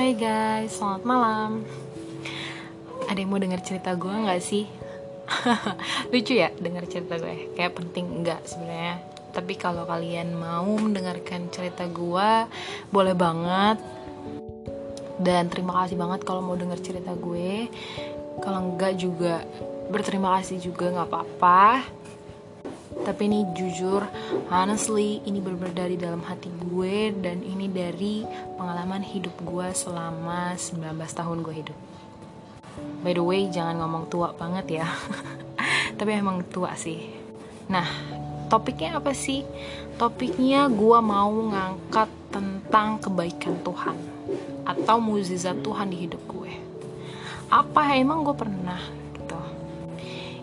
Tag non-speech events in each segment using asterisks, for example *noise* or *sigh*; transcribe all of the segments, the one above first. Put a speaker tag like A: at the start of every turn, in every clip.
A: Hai guys, selamat malam. Ada yang mau denger cerita gue nggak sih? *laughs* Lucu ya denger cerita gue. Kayak penting enggak sebenarnya. Tapi kalau kalian mau mendengarkan cerita gue, boleh banget. Dan terima kasih banget kalau mau denger cerita gue. Kalau enggak juga berterima kasih juga nggak apa-apa tapi ini jujur honestly ini benar dari dalam hati gue dan ini dari pengalaman hidup gue selama 19 tahun gue hidup. By the way jangan ngomong tua banget ya. *laughs* Tapi emang tua sih. Nah topiknya apa sih? Topiknya gue mau ngangkat tentang kebaikan Tuhan atau mukjizat Tuhan di hidup gue. Apa emang gue pernah gitu.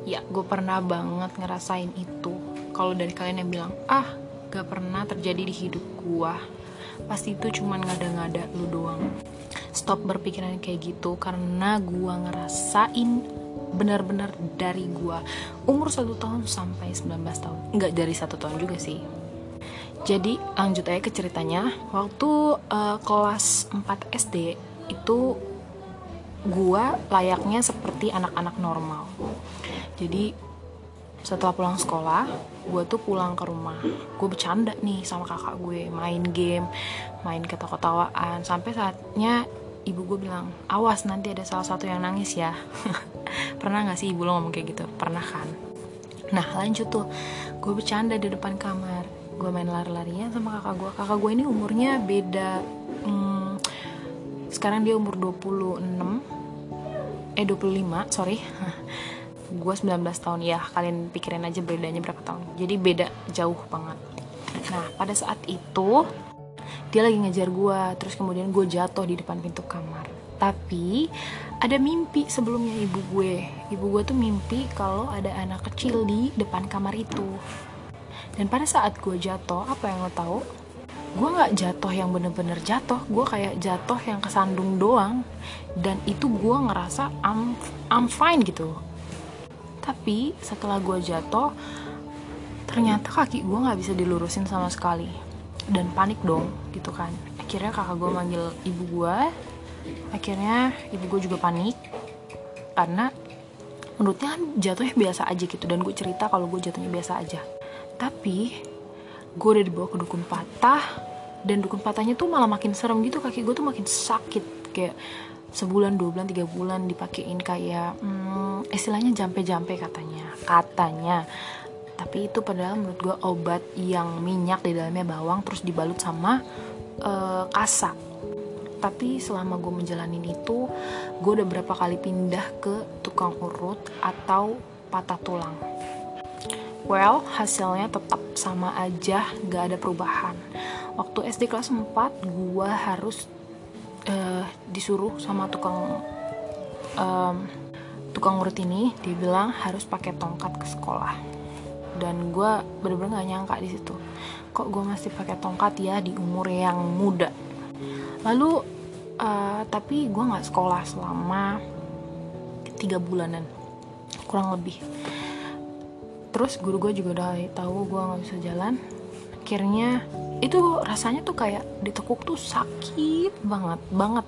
A: Ya gue pernah banget ngerasain itu kalau dari kalian yang bilang ah gak pernah terjadi di hidup gua pasti itu cuman ngada-ngada lu doang. Stop berpikiran kayak gitu karena gua ngerasain benar-benar dari gua. Umur satu tahun sampai 19 tahun. Nggak dari satu tahun juga sih. Jadi lanjut aja ke ceritanya. Waktu uh, kelas 4 SD itu gua layaknya seperti anak-anak normal. Jadi setelah pulang sekolah gue tuh pulang ke rumah. Gue bercanda nih sama kakak gue main game main ketawa-ketawaan. Sampai saatnya ibu gue bilang awas nanti ada salah satu yang nangis ya. *laughs* Pernah gak sih ibu lo ngomong kayak gitu? Pernah kan? Nah lanjut tuh. Gue bercanda di depan kamar. Gue main lari-larian sama kakak gue kakak gue ini umurnya beda hmm, sekarang dia umur 26 eh 25 sorry *laughs* gue 19 tahun ya kalian pikirin aja bedanya berapa tahun. Jadi beda jauh banget. Nah pada saat itu dia lagi ngejar gue terus kemudian gue jatuh di depan pintu kamar. Tapi ada mimpi sebelumnya ibu gue. Ibu gue tuh mimpi kalau ada anak kecil di depan kamar itu. Dan pada saat gue jatuh apa yang lo tahu? Gue nggak jatuh yang bener-bener jatuh gue kayak jatuh yang kesandung doang. Dan itu gue ngerasa I'm I'm fine gitu tapi setelah gue jatuh ternyata kaki gue nggak bisa dilurusin sama sekali. Dan panik dong gitu kan. Akhirnya kakak gue manggil ibu gue akhirnya ibu gue juga panik. Karena menurutnya kan jatuhnya biasa aja gitu. Dan gue cerita kalau gue jatuhnya biasa aja. Tapi gue udah dibawa ke dukun patah. Dan dukun patahnya tuh malah makin serem gitu. Kaki gue tuh makin sakit. Kayak sebulan dua bulan tiga bulan dipakein kayak hmm, istilahnya jampe-jampe katanya. Katanya. Tapi itu padahal menurut gue obat yang minyak di dalamnya bawang terus dibalut sama uh, kasa. Tapi selama gue menjalanin itu gue udah berapa kali pindah ke tukang urut atau patah tulang. Well hasilnya tetap sama aja gak ada perubahan. Waktu SD kelas 4 gue harus uh, disuruh sama tukang um, tukang urut ini dia bilang harus pakai tongkat ke sekolah. Dan gue bener-bener gak nyangka di situ. Kok gue masih pakai tongkat ya di umur yang muda? Lalu uh, tapi gue nggak sekolah selama tiga bulanan kurang lebih. Terus guru gue juga udah tahu gue nggak bisa jalan. Akhirnya itu rasanya tuh kayak ditekuk tuh sakit banget banget.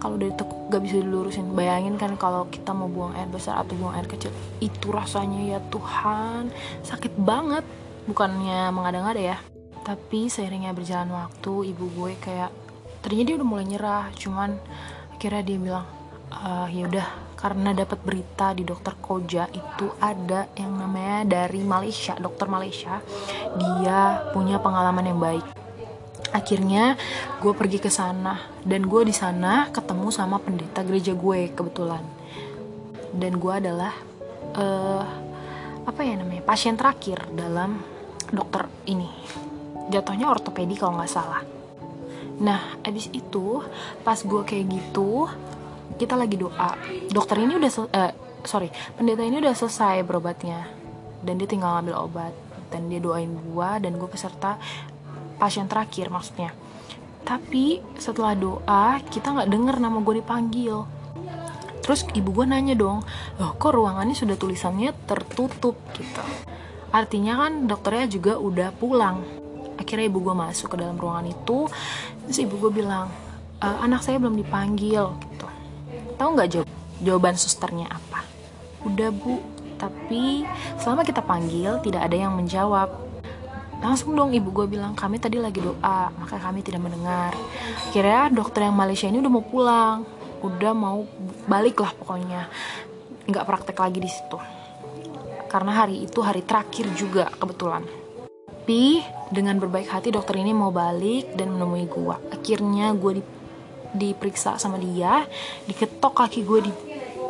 A: Kalau ditekuk gak bisa dilurusin. Bayangin kan kalau kita mau buang air besar atau buang air kecil itu rasanya ya Tuhan sakit banget. Bukannya mengada-ngada ya tapi seiringnya berjalan waktu ibu gue kayak ternyata dia udah mulai nyerah cuman akhirnya dia bilang uh, ya udah karena dapat berita di dokter Koja itu ada yang namanya dari Malaysia dokter Malaysia. Dia punya pengalaman yang baik. Akhirnya gue pergi ke sana. Dan gue di sana ketemu sama pendeta gereja gue kebetulan. Dan gue adalah uh, apa ya namanya pasien terakhir dalam dokter ini. Jatuhnya ortopedi kalau nggak salah. Nah abis itu pas gue kayak gitu kita lagi doa. Dokter ini udah uh, sorry pendeta ini udah selesai berobatnya. Dan dia tinggal ngambil obat. Dan dia doain gue dan gue peserta pasien terakhir maksudnya. Tapi setelah doa kita nggak denger nama gue dipanggil. Terus ibu gue nanya dong loh kok ruangannya sudah tulisannya tertutup? Gitu. Artinya kan dokternya juga udah pulang. Akhirnya ibu gue masuk ke dalam ruangan itu. Terus ibu gue bilang e, anak saya belum dipanggil. Gitu tahu nggak jawab jawaban susternya apa? Udah bu. Tapi selama kita panggil tidak ada yang menjawab. Langsung dong ibu. Gue bilang kami tadi lagi doa maka kami tidak mendengar. Kira dokter yang Malaysia ini udah mau pulang. Udah mau balik lah pokoknya. Nggak praktek lagi di situ. Karena hari itu hari terakhir juga kebetulan. Tapi dengan berbaik hati dokter ini mau balik dan menemui gue akhirnya gue di, diperiksa sama dia diketok kaki gue di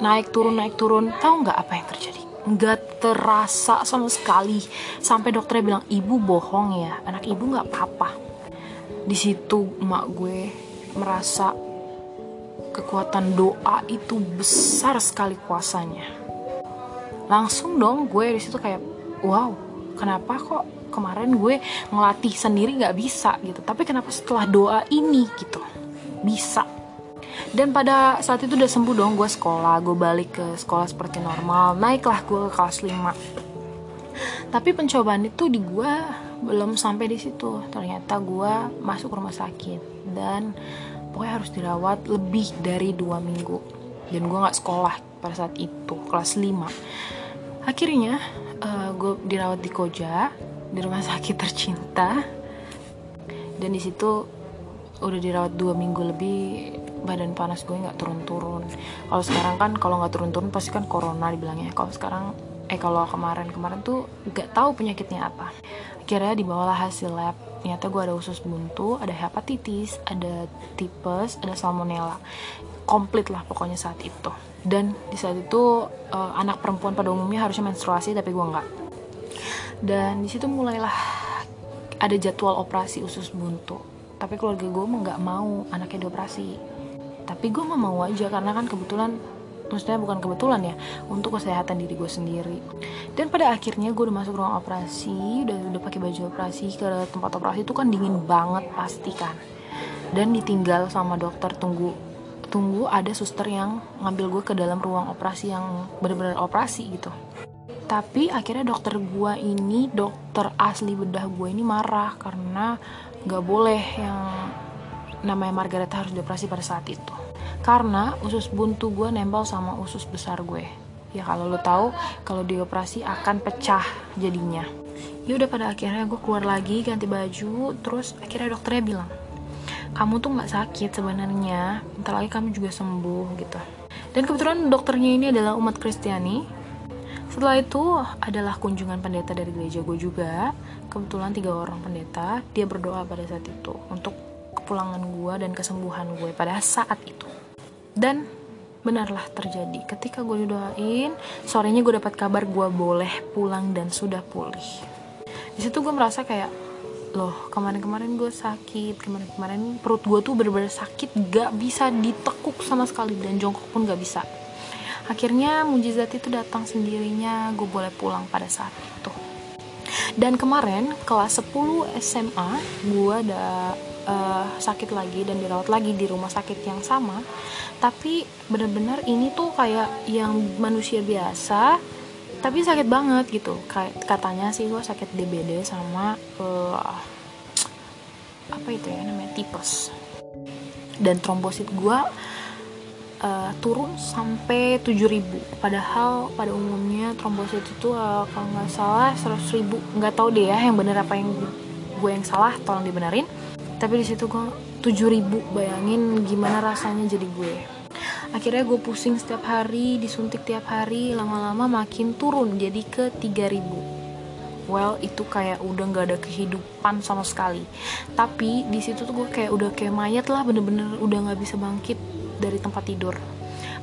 A: naik turun naik turun. Tahu nggak apa yang terjadi? Nggak terasa sama sekali. Sampai dokternya bilang ibu bohong ya anak ibu nggak apa-apa. Di situ emak gue merasa kekuatan doa itu besar sekali kuasanya. Langsung dong gue di situ kayak wow kenapa kok kemarin gue ngelatih sendiri nggak bisa? Gitu. Tapi kenapa setelah doa ini? Gitu bisa. Dan pada saat itu udah sembuh dong gue sekolah gue balik ke sekolah seperti normal. Naiklah gue ke kelas 5 tapi pencobaan itu di gue belum sampai di situ. Ternyata gue masuk rumah sakit. Dan pokoknya harus dirawat lebih dari dua minggu. Dan gue nggak sekolah pada saat itu kelas 5 akhirnya uh, eh, gue dirawat di Koja di rumah *laughs* sakit tercinta. Dan di situ udah dirawat dua minggu lebih badan panas gue nggak turun-turun. Kalau sekarang kan kalau nggak turun-turun pasti kan corona dibilangnya. Kalau sekarang eh kalau kemarin-kemarin tuh nggak tahu penyakitnya apa. Akhirnya dibawalah hasil lab. Ternyata gue ada usus buntu ada hepatitis ada tipes ada salmonella. Komplit lah pokoknya saat itu. Dan di saat itu uh, anak perempuan pada umumnya harusnya menstruasi tapi gue nggak. Dan di situ mulailah ada jadwal operasi usus buntu tapi keluarga gue nggak mau anaknya dioperasi. Tapi gue mah mau aja karena kan kebetulan maksudnya bukan kebetulan ya untuk kesehatan diri gue sendiri. Dan pada akhirnya gue udah masuk ruang operasi udah udah pakai baju operasi ke tempat operasi itu kan dingin banget pasti kan. Dan ditinggal sama dokter tunggu tunggu ada suster yang ngambil gue ke dalam ruang operasi yang benar-benar operasi gitu tapi akhirnya dokter gue ini dokter asli bedah gue ini marah karena nggak boleh yang namanya Margareta harus dioperasi pada saat itu. Karena usus buntu gue nempel sama usus besar gue. Ya kalau lo tahu kalau dioperasi akan pecah jadinya. Ya udah pada akhirnya gue keluar lagi ganti baju terus akhirnya dokternya bilang kamu tuh nggak sakit sebenarnya ntar lagi kamu juga sembuh gitu. Dan kebetulan dokternya ini adalah umat Kristiani setelah itu adalah kunjungan pendeta dari gereja gue juga. Kebetulan tiga orang pendeta dia berdoa pada saat itu untuk kepulangan gue dan kesembuhan gue pada saat itu. Dan benarlah terjadi. Ketika gue didoain sorenya gue dapat kabar gue boleh pulang dan sudah pulih. Di situ gue merasa kayak loh kemarin-kemarin gue sakit kemarin-kemarin perut gue tuh bener-bener sakit gak bisa ditekuk sama sekali dan jongkok pun gak bisa akhirnya mujizat itu datang sendirinya gue boleh pulang pada saat itu. Dan kemarin kelas 10 SMA gue ada uh, sakit lagi dan dirawat lagi di rumah sakit yang sama. Tapi benar-benar ini tuh kayak yang manusia biasa tapi sakit banget gitu. Katanya sih gue sakit DBD sama uh, apa itu ya namanya? Tipes. Dan trombosit gue uh, turun sampai 7000 padahal pada umumnya trombosit itu uh, kalau nggak salah 100 ribu. Nggak tahu deh ya yang bener apa yang gue yang salah tolong dibenerin. Tapi di situ gue 7000 bayangin gimana rasanya jadi gue. Akhirnya gue pusing setiap hari disuntik tiap hari lama-lama makin turun jadi ke 3000 well itu kayak udah nggak ada kehidupan sama sekali. Tapi di situ tuh gue kayak udah kayak mayat lah bener-bener udah nggak bisa bangkit dari tempat tidur.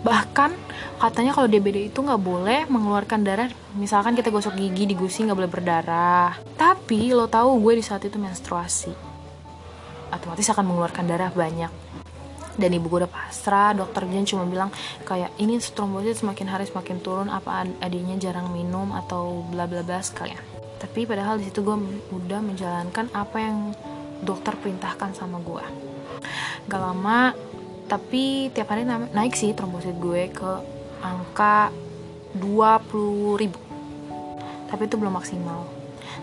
A: Bahkan katanya kalau DBD itu nggak boleh mengeluarkan darah misalkan kita gosok gigi di gusi nggak boleh berdarah. Tapi lo tahu gue di saat itu menstruasi. Otomatis akan mengeluarkan darah banyak. Dan ibu gue udah pasrah dokter Jen cuma bilang kayak ini trombosit semakin hari semakin turun apa adiknya jarang minum atau bla bla bla sekalian. Tapi padahal di situ gue udah menjalankan apa yang dokter perintahkan sama gue. Gak lama tapi tiap hari naik sih trombosit gue ke angka 20 ribu tapi itu belum maksimal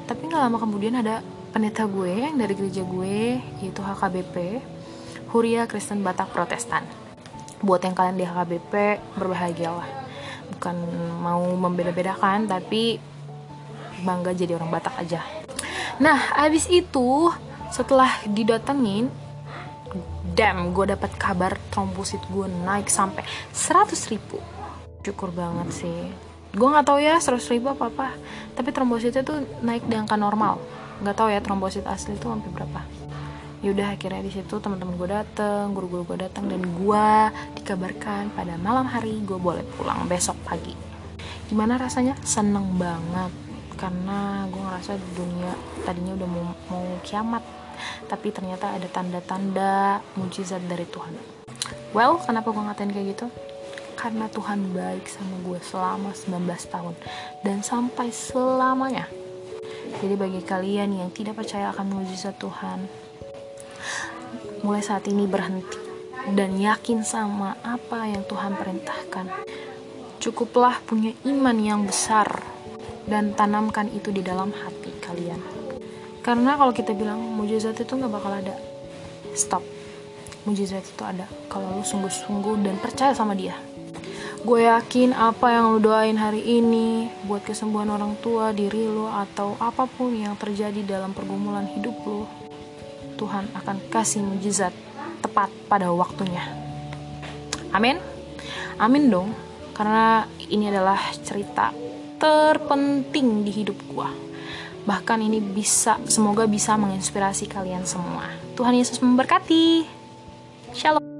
A: tapi gak lama kemudian ada pendeta gue yang dari gereja gue yaitu HKBP Huria Kristen Batak Protestan. Buat yang kalian di HKBP berbahagialah. Bukan mau membeda-bedakan tapi bangga jadi orang Batak aja. Nah, abis itu setelah didatengin damn gue dapat kabar trombosit gue naik sampai 100 ribu. Syukur banget sih. Gue nggak tahu ya 100 ribu apa apa tapi trombositnya tuh naik di angka normal. Nggak tahu ya trombosit asli itu sampai berapa. Yaudah akhirnya di situ teman-teman gue dateng guru-guru gue datang dan gue dikabarkan pada malam hari gue boleh pulang besok pagi. Gimana rasanya? Seneng banget karena gue ngerasa dunia tadinya udah mau, mau kiamat tapi ternyata ada tanda-tanda mujizat dari Tuhan. Well kenapa gue ngatain kayak gitu? Karena Tuhan baik sama gue selama 19 tahun dan sampai selamanya. Jadi bagi kalian yang tidak percaya akan mujizat Tuhan mulai saat ini berhenti dan yakin sama apa yang Tuhan perintahkan. Cukuplah punya iman yang besar dan tanamkan itu di dalam hati kalian karena kalau kita bilang mujizat itu nggak bakal ada. Stop. Mujizat itu ada kalau lu sungguh-sungguh dan percaya sama dia. Gue yakin apa yang lu doain hari ini buat kesembuhan orang tua diri lu atau apa pun yang terjadi dalam pergumulan hidup lu Tuhan akan kasih mujizat tepat pada waktunya. Amin. Amin dong karena ini adalah cerita terpenting di hidup gue Bahkan ini bisa, semoga bisa menginspirasi kalian semua. Tuhan Yesus memberkati. Shalom.